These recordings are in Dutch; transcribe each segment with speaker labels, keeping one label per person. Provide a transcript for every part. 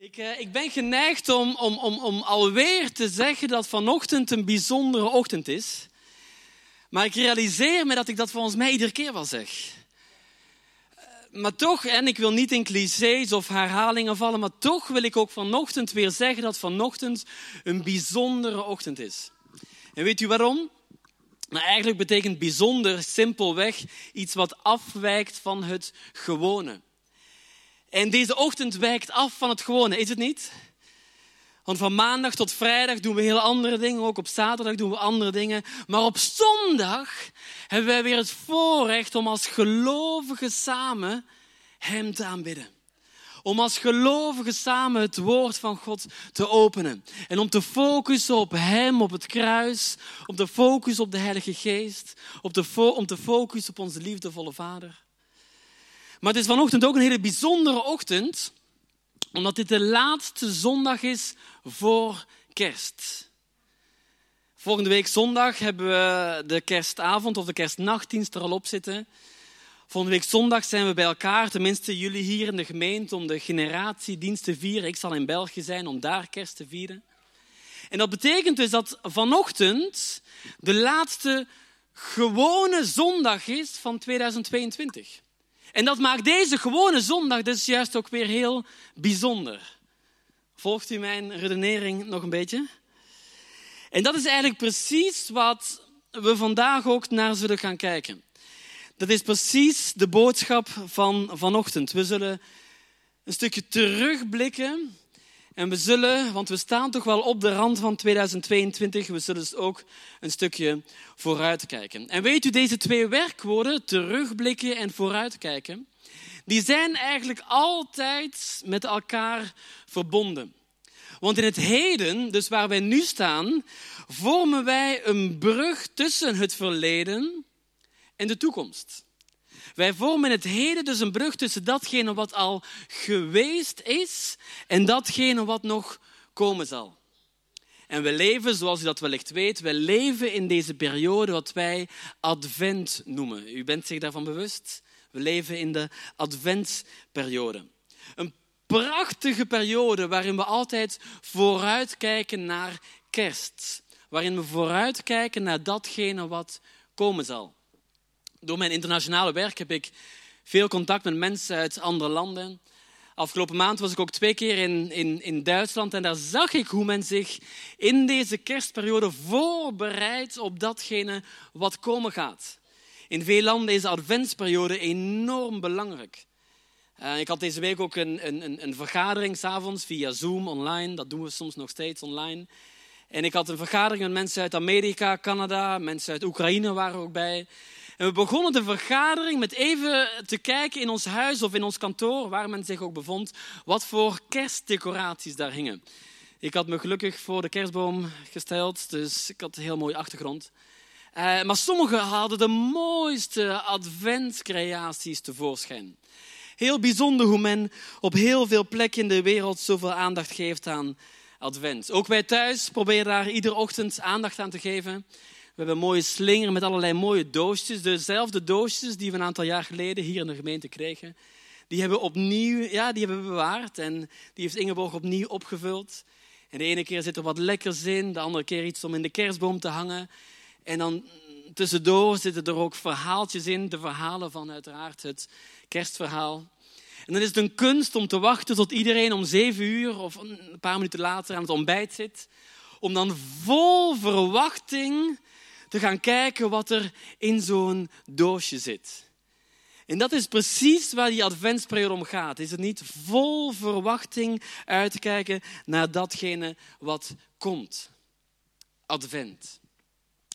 Speaker 1: Ik, uh, ik ben geneigd om, om, om, om alweer te zeggen dat vanochtend een bijzondere ochtend is. Maar ik realiseer me dat ik dat volgens mij iedere keer wel zeg. Uh, maar toch, en ik wil niet in clichés of herhalingen vallen, maar toch wil ik ook vanochtend weer zeggen dat vanochtend een bijzondere ochtend is. En weet u waarom? Nou, eigenlijk betekent bijzonder simpelweg iets wat afwijkt van het gewone. En deze ochtend wijkt af van het gewone, is het niet? Want van maandag tot vrijdag doen we hele andere dingen. Ook op zaterdag doen we andere dingen. Maar op zondag hebben wij weer het voorrecht om als gelovigen samen Hem te aanbidden. Om als gelovigen samen het woord van God te openen. En om te focussen op Hem, op het kruis. Om te focussen op de Heilige Geest. Om te focussen op onze liefdevolle Vader. Maar het is vanochtend ook een hele bijzondere ochtend, omdat dit de laatste zondag is voor kerst. Volgende week zondag hebben we de kerstavond of de kerstnachtdienst er al op zitten. Volgende week zondag zijn we bij elkaar, tenminste jullie hier in de gemeente, om de generatiedienst te vieren. Ik zal in België zijn om daar kerst te vieren. En dat betekent dus dat vanochtend de laatste gewone zondag is van 2022. En dat maakt deze gewone zondag dus juist ook weer heel bijzonder. Volgt u mijn redenering nog een beetje? En dat is eigenlijk precies wat we vandaag ook naar zullen gaan kijken. Dat is precies de boodschap van vanochtend. We zullen een stukje terugblikken en we zullen, want we staan toch wel op de rand van 2022, we zullen dus ook een stukje vooruitkijken. En weet u, deze twee werkwoorden, terugblikken en vooruitkijken, die zijn eigenlijk altijd met elkaar verbonden. Want in het heden, dus waar wij nu staan, vormen wij een brug tussen het verleden en de toekomst. Wij vormen het heden dus een brug tussen datgene wat al geweest is en datgene wat nog komen zal. En we leven, zoals u dat wellicht weet, we leven in deze periode wat wij advent noemen. U bent zich daarvan bewust? We leven in de adventsperiode. Een prachtige periode waarin we altijd vooruitkijken naar kerst. Waarin we vooruitkijken naar datgene wat komen zal. Door mijn internationale werk heb ik veel contact met mensen uit andere landen. Afgelopen maand was ik ook twee keer in, in, in Duitsland en daar zag ik hoe men zich in deze kerstperiode voorbereidt op datgene wat komen gaat. In veel landen is de adventsperiode enorm belangrijk. Uh, ik had deze week ook een, een, een vergadering s'avonds via Zoom online. Dat doen we soms nog steeds online. En ik had een vergadering met mensen uit Amerika, Canada, mensen uit Oekraïne waren ook bij. We begonnen de vergadering met even te kijken in ons huis of in ons kantoor, waar men zich ook bevond, wat voor kerstdecoraties daar hingen. Ik had me gelukkig voor de kerstboom gesteld, dus ik had een heel mooie achtergrond. Uh, maar sommigen hadden de mooiste adventcreaties tevoorschijn. Heel bijzonder hoe men op heel veel plekken in de wereld zoveel aandacht geeft aan advent. Ook wij thuis proberen daar iedere ochtend aandacht aan te geven. We hebben een mooie slinger met allerlei mooie doosjes. Dezelfde doosjes die we een aantal jaar geleden hier in de gemeente kregen. Die hebben opnieuw ja, die hebben we bewaard. En die heeft Ingeborg opnieuw opgevuld. En de ene keer zit er wat lekkers in. De andere keer iets om in de kerstboom te hangen. En dan tussendoor zitten er ook verhaaltjes in. De verhalen van uiteraard het kerstverhaal. En dan is het een kunst om te wachten tot iedereen om zeven uur of een paar minuten later aan het ontbijt zit. Om dan vol verwachting te gaan kijken wat er in zo'n doosje zit. En dat is precies waar die adventsperiode om gaat. Is het niet vol verwachting uitkijken naar datgene wat komt? Advent.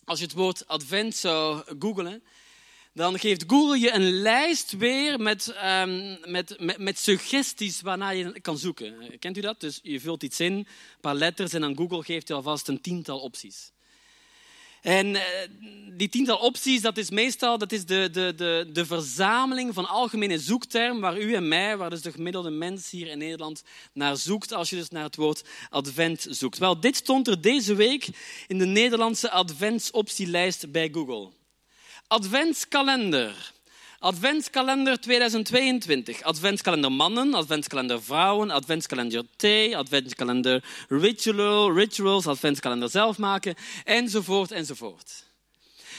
Speaker 1: Als je het woord advent zou googlen, dan geeft Google je een lijst weer met, um, met, met, suggesties waarna je kan zoeken. Kent u dat? Dus je vult iets in, een paar letters, en dan Google geeft je alvast een tiental opties. En eh, die tiental opties, dat is meestal dat is de, de, de, de verzameling van algemene zoektermen waar u en mij, waar dus de gemiddelde mens hier in Nederland naar zoekt als je dus naar het woord advent zoekt. Wel, dit stond er deze week in de Nederlandse adventsoptielijst bij Google. Adventskalender, Adventskalender 2022. Adventskalender mannen, adventskalender vrouwen, adventskalender thee, adventskalender ritual, rituals, adventskalender zelf maken, enzovoort, enzovoort.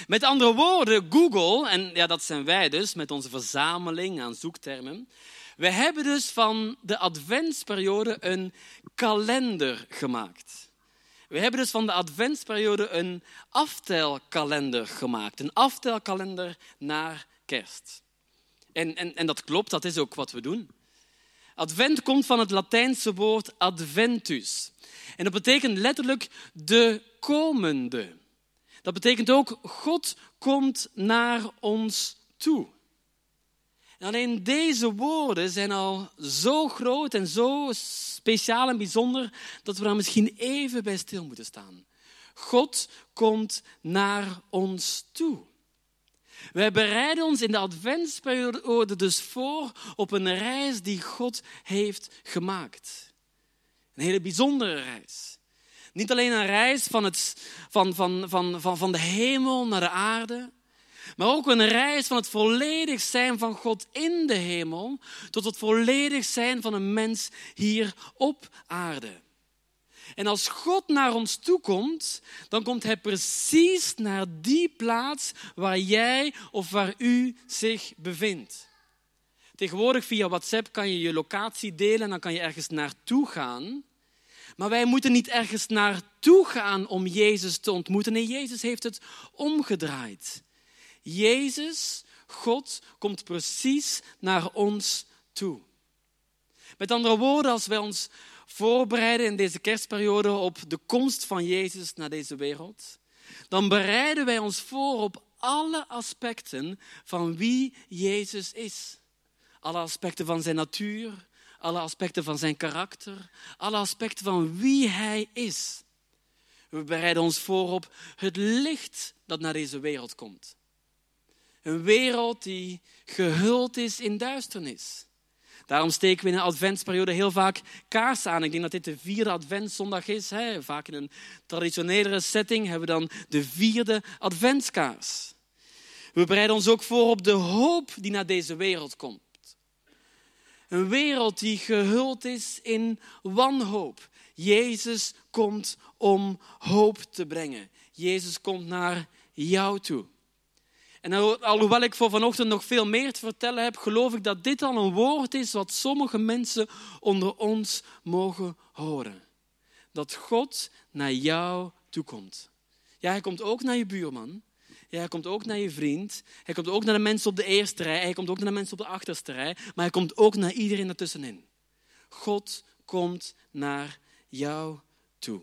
Speaker 1: Met andere woorden, Google, en ja, dat zijn wij dus met onze verzameling aan zoektermen, we hebben dus van de adventsperiode een kalender gemaakt. We hebben dus van de adventsperiode een aftelkalender gemaakt. Een aftelkalender naar kerst. En, en, en dat klopt, dat is ook wat we doen. Advent komt van het Latijnse woord adventus. En dat betekent letterlijk de komende. Dat betekent ook God komt naar ons toe. En alleen deze woorden zijn al zo groot en zo speciaal en bijzonder dat we daar misschien even bij stil moeten staan. God komt naar ons toe. Wij bereiden ons in de adventsperiode dus voor op een reis die God heeft gemaakt. Een hele bijzondere reis. Niet alleen een reis van, het, van, van, van, van, van de hemel naar de aarde, maar ook een reis van het volledig zijn van God in de hemel tot het volledig zijn van een mens hier op aarde. En als God naar ons toe komt, dan komt Hij precies naar die plaats waar jij of waar u zich bevindt. Tegenwoordig via WhatsApp kan je je locatie delen en dan kan je ergens naartoe gaan. Maar wij moeten niet ergens naartoe gaan om Jezus te ontmoeten. Nee, Jezus heeft het omgedraaid. Jezus, God, komt precies naar ons toe. Met andere woorden, als wij ons voorbereiden in deze kerstperiode op de komst van Jezus naar deze wereld, dan bereiden wij ons voor op alle aspecten van wie Jezus is. Alle aspecten van zijn natuur, alle aspecten van zijn karakter, alle aspecten van wie Hij is. We bereiden ons voor op het licht dat naar deze wereld komt. Een wereld die gehuld is in duisternis. Daarom steken we in de adventsperiode heel vaak kaarsen aan. Ik denk dat dit de vierde adventszondag is. Hè. Vaak in een traditionelere setting hebben we dan de vierde adventskaars. We bereiden ons ook voor op de hoop die naar deze wereld komt. Een wereld die gehuld is in wanhoop. Jezus komt om hoop te brengen. Jezus komt naar jou toe. En alhoewel ik voor vanochtend nog veel meer te vertellen heb, geloof ik dat dit al een woord is wat sommige mensen onder ons mogen horen. Dat God naar jou toekomt. Ja, hij komt ook naar je buurman. Ja, hij komt ook naar je vriend. Hij komt ook naar de mensen op de eerste rij. Hij komt ook naar de mensen op de achterste rij. Maar hij komt ook naar iedereen ertussenin. God komt naar jou toe.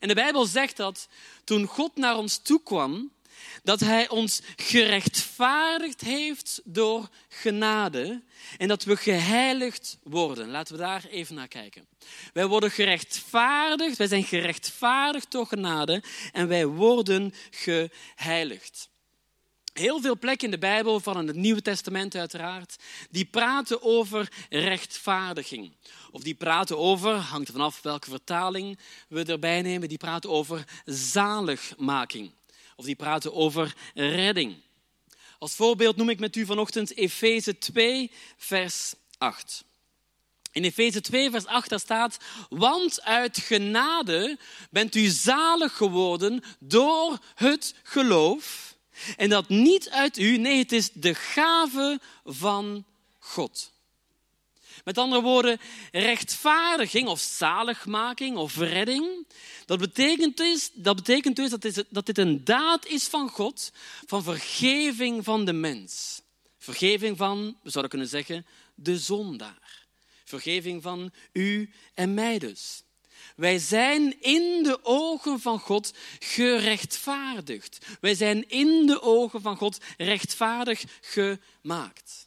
Speaker 1: En de Bijbel zegt dat toen God naar ons toe kwam, dat Hij ons gerechtvaardigd heeft door genade en dat we geheiligd worden. Laten we daar even naar kijken. Wij worden gerechtvaardigd, wij zijn gerechtvaardigd door genade en wij worden geheiligd. Heel veel plekken in de Bijbel, van het Nieuwe Testament uiteraard, die praten over rechtvaardiging. Of die praten over, hangt er vanaf welke vertaling we erbij nemen, die praten over zaligmaking of die praten over redding. Als voorbeeld noem ik met u vanochtend Efeze 2, vers 8. In Efeze 2, vers 8 daar staat, want uit genade bent u zalig geworden door het geloof. En dat niet uit u, nee, het is de gave van God. Met andere woorden, rechtvaardiging of zaligmaking of redding, dat betekent dus dat, betekent dus dat, dit, dat dit een daad is van God, van vergeving van de mens. Vergeving van, we zouden kunnen zeggen, de zondaar. Vergeving van u en mij dus. Wij zijn in de ogen van God gerechtvaardigd. Wij zijn in de ogen van God rechtvaardig gemaakt.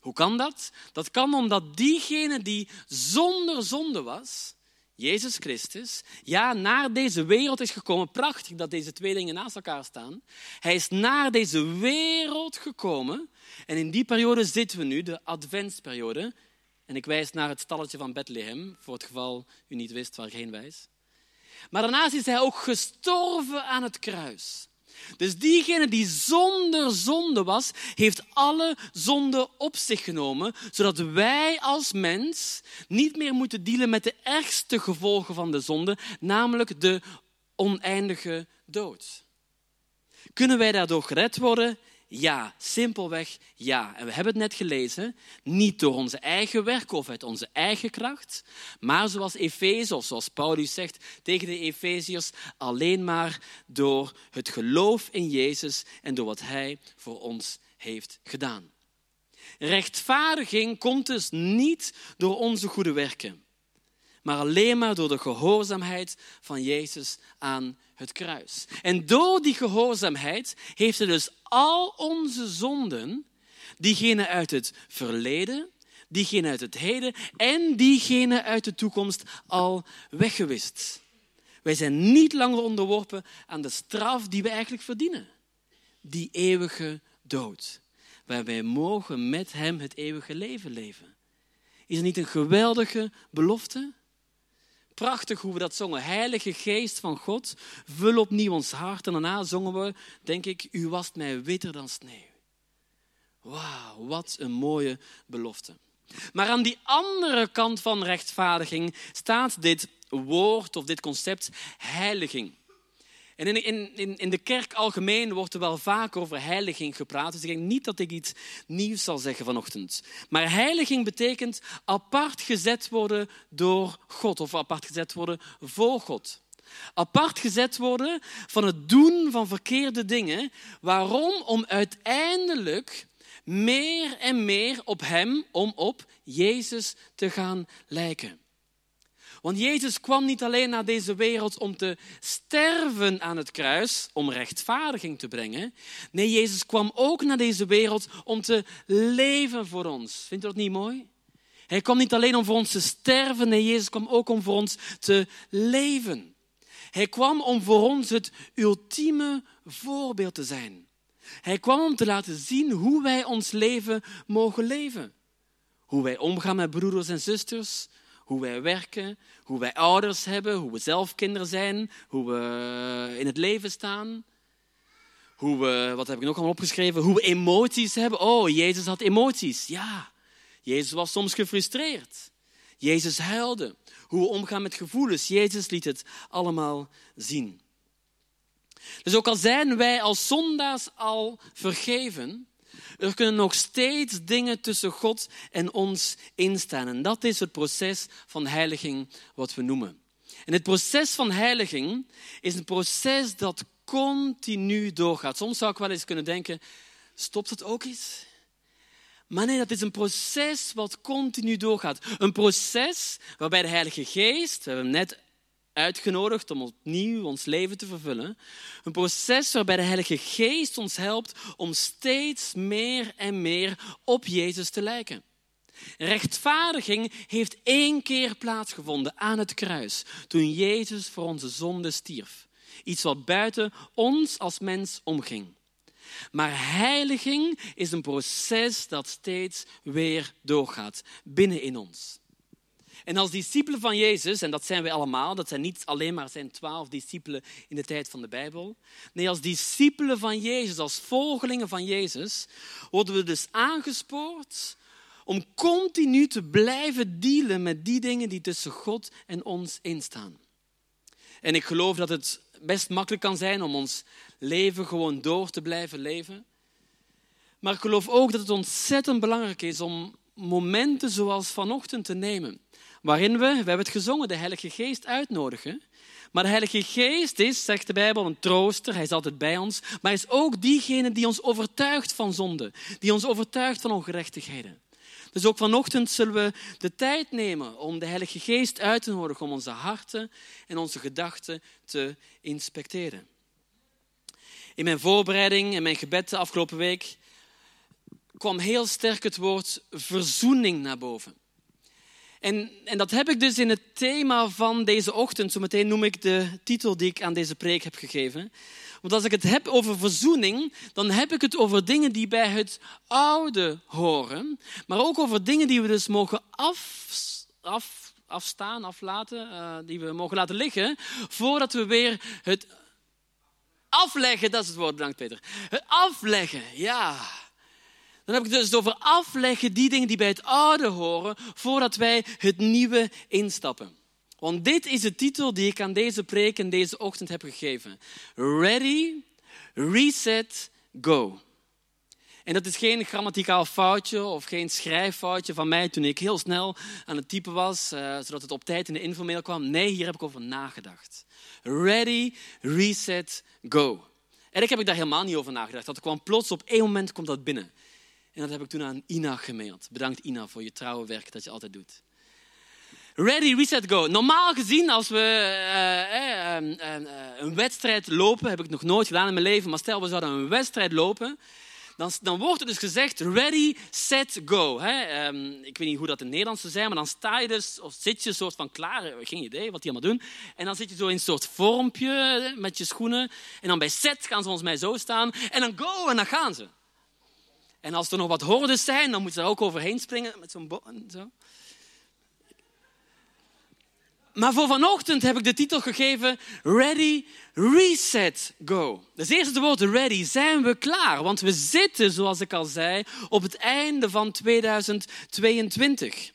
Speaker 1: Hoe kan dat? Dat kan omdat diegene die zonder zonde was, Jezus Christus, ja, naar deze wereld is gekomen. Prachtig dat deze twee dingen naast elkaar staan. Hij is naar deze wereld gekomen. En in die periode zitten we nu, de adventsperiode. En ik wijs naar het stalletje van Bethlehem, voor het geval u niet wist waar ik heen wijs. Maar daarnaast is hij ook gestorven aan het kruis. Dus diegene die zonder zonde was, heeft alle zonde op zich genomen, zodat wij als mens niet meer moeten dealen met de ergste gevolgen van de zonde, namelijk de oneindige dood. Kunnen wij daardoor gered worden? Ja, simpelweg ja. En we hebben het net gelezen, niet door onze eigen werk of uit onze eigen kracht, maar zoals Efeze, zoals Paulus zegt tegen de Efeziërs, alleen maar door het geloof in Jezus en door wat Hij voor ons heeft gedaan. Rechtvaardiging komt dus niet door onze goede werken, maar alleen maar door de gehoorzaamheid van Jezus aan het kruis. En door die gehoorzaamheid heeft hij dus al onze zonden, diegene uit het verleden, diegene uit het heden en diegene uit de toekomst al weggewist. Wij zijn niet langer onderworpen aan de straf die we eigenlijk verdienen. Die eeuwige dood. Waar wij mogen met Hem het eeuwige leven leven. Is het niet een geweldige belofte? Prachtig hoe we dat zongen. Heilige Geest van God, vul opnieuw ons hart. En daarna zongen we, denk ik, u wast mij witter dan sneeuw. Wauw, wat een mooie belofte. Maar aan die andere kant van rechtvaardiging staat dit woord of dit concept heiliging. En in, in, in de kerk algemeen wordt er wel vaak over heiliging gepraat. Dus ik denk niet dat ik iets nieuws zal zeggen vanochtend. Maar heiliging betekent apart gezet worden door God. Of apart gezet worden voor God. Apart gezet worden van het doen van verkeerde dingen. Waarom? Om uiteindelijk meer en meer op Hem, om op Jezus te gaan lijken. Want Jezus kwam niet alleen naar deze wereld om te sterven aan het kruis, om rechtvaardiging te brengen. Nee, Jezus kwam ook naar deze wereld om te leven voor ons. Vindt u dat niet mooi? Hij kwam niet alleen om voor ons te sterven, nee, Jezus kwam ook om voor ons te leven. Hij kwam om voor ons het ultieme voorbeeld te zijn. Hij kwam om te laten zien hoe wij ons leven mogen leven. Hoe wij omgaan met broeders en zusters, hoe wij werken, hoe wij ouders hebben, hoe we zelf kinderen zijn, hoe we in het leven staan. Hoe we, wat heb ik nog allemaal opgeschreven? Hoe we emoties hebben. Oh, Jezus had emoties. Ja, Jezus was soms gefrustreerd. Jezus huilde. Hoe we omgaan met gevoelens. Jezus liet het allemaal zien. Dus ook al zijn wij als zondaars al vergeven, er kunnen nog steeds dingen tussen God en ons instaan. En dat is het proces van heiliging wat we noemen. En het proces van heiliging is een proces dat continu doorgaat. Soms zou ik wel eens kunnen denken, stopt het ook eens? Maar nee, dat is een proces wat continu doorgaat. Een proces waarbij de Heilige Geest, we hebben hem net uitgenodigd om opnieuw ons leven te vervullen. Een proces waarbij de Heilige Geest ons helpt om steeds meer en meer op Jezus te lijken. Rechtvaardiging heeft één keer plaatsgevonden aan het kruis, toen Jezus voor onze zonde stierf. Iets wat buiten ons als mens omging. Maar heiliging is een proces dat steeds weer doorgaat binnen in ons. En als discipelen van Jezus, en dat zijn wij allemaal, dat zijn niet alleen maar zijn twaalf discipelen in de tijd van de Bijbel. Nee, als discipelen van Jezus, als volgelingen van Jezus, worden we dus aangespoord om continu te blijven dealen met die dingen die tussen God en ons instaan. En ik geloof dat het best makkelijk kan zijn om ons leven gewoon door te blijven leven. Maar ik geloof ook dat het ontzettend belangrijk is om momenten zoals vanochtend te nemen waarin we, we hebben het gezongen, de Heilige Geest uitnodigen. Maar de Heilige Geest is, zegt de Bijbel, een trooster. Hij is altijd bij ons. Maar hij is ook diegene die ons overtuigt van zonde. Die ons overtuigt van ongerechtigheden. Dus ook vanochtend zullen we de tijd nemen om de Heilige Geest uit te nodigen. Om onze harten en onze gedachten te inspecteren. In mijn voorbereiding en mijn gebed de afgelopen week kwam heel sterk het woord verzoening naar boven. En, en dat heb ik dus in het thema van deze ochtend. Zometeen noem ik de titel die ik aan deze preek heb gegeven. Want als ik het heb over verzoening, dan heb ik het over dingen die bij het oude horen. Maar ook over dingen die we dus mogen af, af, afstaan, aflaten, uh, die we mogen laten liggen, voordat we weer het Afleggen, dat is het woord, bedankt Peter. Het afleggen, ja. Dan heb ik het dus over afleggen, die dingen die bij het oude horen, voordat wij het nieuwe instappen. Want dit is de titel die ik aan deze preek en deze ochtend heb gegeven. Ready, reset, go. En dat is geen grammaticaal foutje of geen schrijffoutje van mij toen ik heel snel aan het typen was, uh, zodat het op tijd in de infomail kwam. Nee, hier heb ik over nagedacht. Ready, reset, go. En ik heb daar helemaal niet over nagedacht. Dat kwam plots op één moment komt dat binnen. En dat heb ik toen aan Ina gemaild. Bedankt Ina voor je trouwe werk dat je altijd doet. Ready, reset, go. Normaal gezien, als we uh, uh, een wedstrijd lopen, heb ik nog nooit gedaan in mijn leven, maar stel we zouden een wedstrijd lopen, dan, dan wordt er dus gezegd ready, set, go. Hè? Um, ik weet niet hoe dat in het Nederlands zou zijn, maar dan sta je dus, of zit je soort van klaar, geen idee wat die allemaal doen. En dan zit je zo in een soort vormpje met je schoenen. En dan bij set gaan ze volgens mij zo staan. En dan go, en dan gaan ze. En als er nog wat hordes zijn, dan moeten ze ook overheen springen met zo'n zo. Maar voor vanochtend heb ik de titel gegeven Ready, Reset, Go. Dus eerst het woord ready. Zijn we klaar? Want we zitten, zoals ik al zei, op het einde van 2022.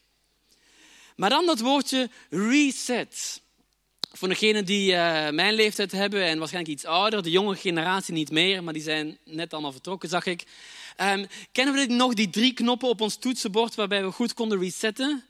Speaker 1: Maar dan dat woordje reset. Voor degenen die uh, mijn leeftijd hebben en waarschijnlijk iets ouder, de jonge generatie niet meer, maar die zijn net allemaal vertrokken, zag ik. Um, kennen we nog die drie knoppen op ons toetsenbord waarbij we goed konden resetten?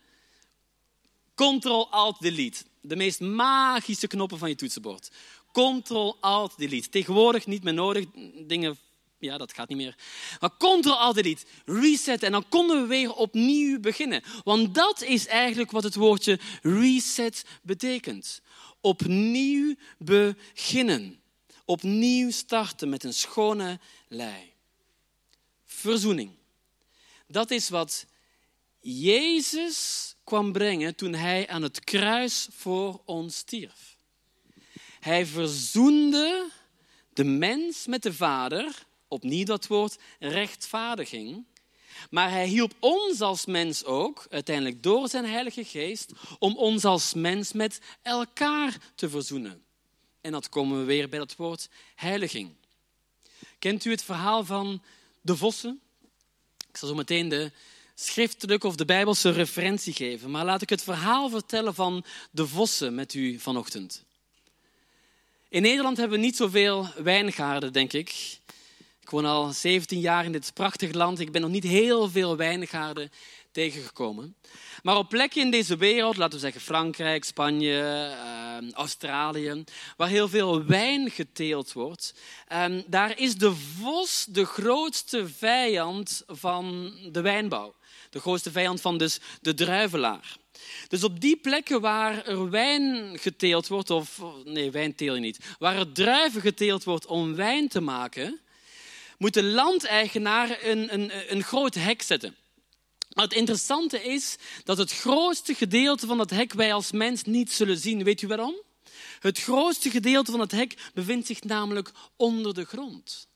Speaker 1: Ctrl-Alt-Delete. De meest magische knoppen van je toetsenbord. Ctrl-Alt-Delete. Tegenwoordig niet meer nodig. Dingen, ja, dat gaat niet meer. Maar Ctrl-Alt-Delete. Reset. En dan konden we weer opnieuw beginnen. Want dat is eigenlijk wat het woordje reset betekent. Opnieuw beginnen. Opnieuw starten met een schone lei. Verzoening. Dat is wat Jezus kwam brengen toen hij aan het kruis voor ons stierf. Hij verzoende de mens met de Vader, opnieuw dat woord rechtvaardiging. Maar hij hielp ons als mens ook, uiteindelijk door zijn Heilige Geest, om ons als mens met elkaar te verzoenen. En dat komen we weer bij dat woord heiliging. Kent u het verhaal van de vossen? Ik zal zo meteen de schriftelijk of de Bijbelse referentie geven, maar laat ik het verhaal vertellen van de vossen met u vanochtend. In Nederland hebben we niet zoveel wijngaarden, denk ik. Ik woon al 17 jaar in dit prachtige land. Ik ben nog niet heel veel wijngaarden tegengekomen. Maar op plekken in deze wereld, laten we zeggen Frankrijk, Spanje, uh, Australië, waar heel veel wijn geteeld wordt, uh, daar is de vos de grootste vijand van de wijnbouw. De grootste vijand van dus de druivelaar. Dus op die plekken waar er wijn geteeld wordt, of nee, wijn teel je niet, waar er druiven geteeld wordt om wijn te maken, moet de landeigenaar een, een, een groot hek zetten. Maar het interessante is dat het grootste gedeelte van dat hek wij als mens niet zullen zien. Weet u waarom? Het grootste gedeelte van het hek bevindt zich namelijk onder de grond.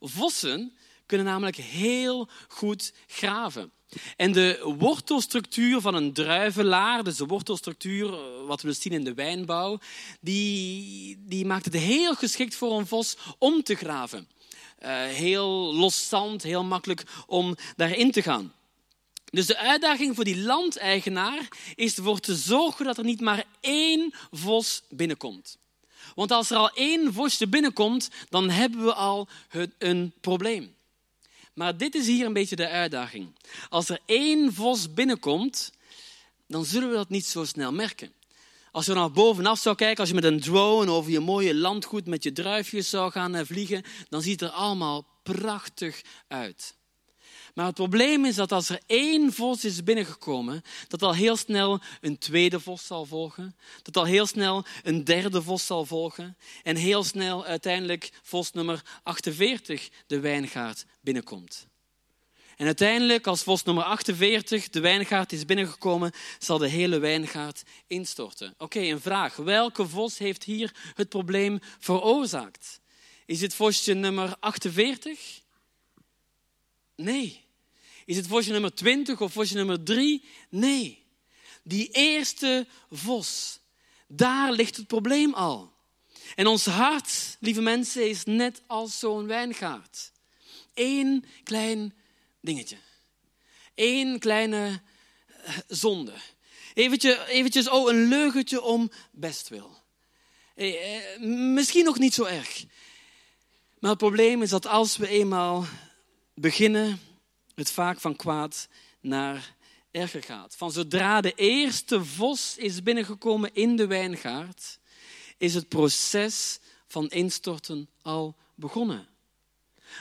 Speaker 1: Vossen kunnen namelijk heel goed graven. En de wortelstructuur van een druivelaar, dus de wortelstructuur eh, wat we dus zien in de wijnbouw, die, die maakt het heel geschikt voor een vos om te graven. Uh, heel los zand, heel makkelijk om daarin te gaan. Dus de uitdaging voor die landeigenaar is ervoor te zorgen dat er niet maar één vos binnenkomt. Want als er al één vosje binnenkomt, dan hebben we al een probleem. Maar dit is hier een beetje de uitdaging. Als er één vos binnenkomt, dan zullen we dat niet zo snel merken. Als je naar bovenaf zou kijken, als je met een drone over je mooie landgoed met je druifjes zou gaan eh, vliegen, dan ziet het er allemaal prachtig uit. Maar het probleem is dat als er één vos is binnengekomen, dat al heel snel een tweede vos zal volgen, dat al heel snel een derde vos zal volgen en heel snel uiteindelijk vos nummer 48 de wijngaard binnenkomt. En uiteindelijk, als vos nummer 48 de wijngaard is binnengekomen, zal de hele wijngaard instorten. Oké, een vraag. Welke vos heeft hier het probleem veroorzaakt? Is het vosje nummer 48? Nee. Is het vosje nummer 20 of vosje nummer 3? Nee. Die eerste vos, daar ligt het probleem al. En ons hart, lieve mensen, is net als zo'n wijngaard. Eén klein dingetje. Eén kleine eh, zonde. Eventjes, eventjes oh, een leugentje om bestwil. Eh, eh, misschien nog niet zo erg. Maar het probleem is dat als we eenmaal beginnen, het vaak van kwaad naar erger gaat. Van zodra de eerste vos is binnengekomen in de wijngaard, is het proces van instorten al begonnen.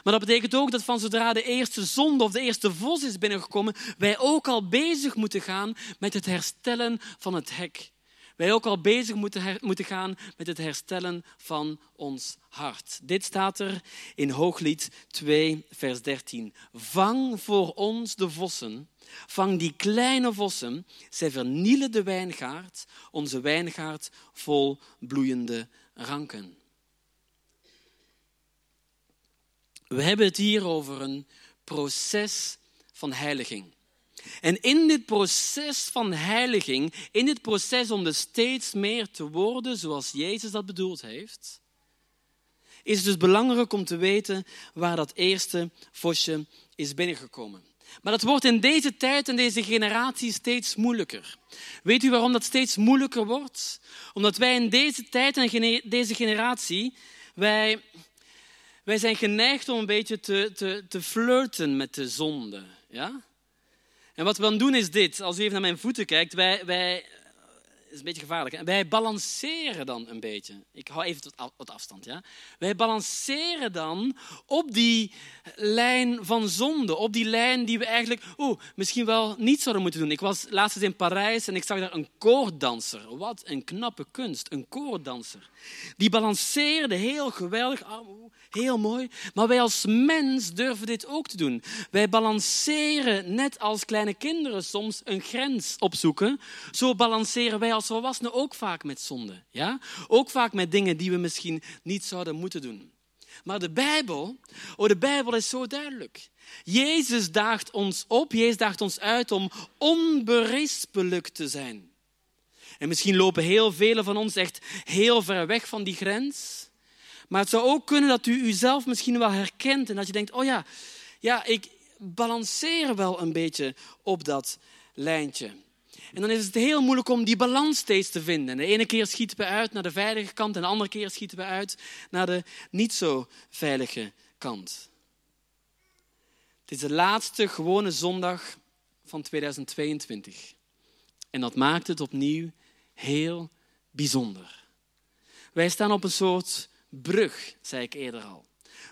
Speaker 1: Maar dat betekent ook dat van zodra de eerste zonde of de eerste vos is binnengekomen, wij ook al bezig moeten gaan met het herstellen van het hek. Wij ook al bezig moeten, moeten gaan met het herstellen van ons hart. Dit staat er in Hooglied 2, vers 13. Vang voor ons de vossen, vang die kleine vossen, zij vernielen de wijngaard, onze wijngaard vol bloeiende ranken. We hebben het hier over een proces van heiliging. En in dit proces van heiliging, in dit proces om er steeds meer te worden zoals Jezus dat bedoeld heeft, is het dus belangrijk om te weten waar dat eerste vosje is binnengekomen. Maar dat wordt in deze tijd en deze generatie steeds moeilijker. Weet u waarom dat steeds moeilijker wordt? Omdat wij in deze tijd en deze generatie, wij, wij zijn geneigd om een beetje te, te, te flirten met de zonde. Ja? En wat we dan doen is dit. Als u even naar mijn voeten kijkt, wij, wij is een beetje gevaarlijk. Wij balanceren dan een beetje. Ik hou even tot afstand. Ja? Wij balanceren dan op die lijn van zonde. Op die lijn die we eigenlijk oeh, misschien wel niet zouden moeten doen. Ik was laatst in Parijs en ik zag daar een koorddanser. Wat een knappe kunst, een koorddanser. Die balanceerde heel geweldig, heel mooi. Maar wij als mens durven dit ook te doen. Wij balanceren net als kleine kinderen soms een grens opzoeken. Zo balanceren wij als volwassenen ook vaak met zonde. Ja? Ook vaak met dingen die we misschien niet zouden moeten doen. Maar de Bijbel, oh de Bijbel is zo duidelijk. Jezus daagt ons op, Jezus daagt ons uit om onberispelijk te zijn. En misschien lopen heel velen van ons echt heel ver weg van die grens. Maar het zou ook kunnen dat u uzelf misschien wel herkent en dat je denkt, oh ja, ja ik balanceer wel een beetje op dat lijntje. En dan is het heel moeilijk om die balans steeds te vinden. De ene keer schieten we uit naar de veilige kant en de andere keer schieten we uit naar de niet zo veilige kant. Het is de laatste gewone zondag van 2022. En dat maakt het opnieuw heel bijzonder. Wij staan op een soort brug, zei ik eerder al.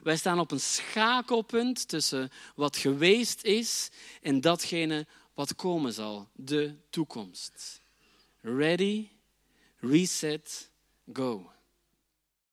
Speaker 1: Wij staan op een schakelpunt tussen wat geweest is en datgene wat komen zal, de toekomst. Ready, reset, go.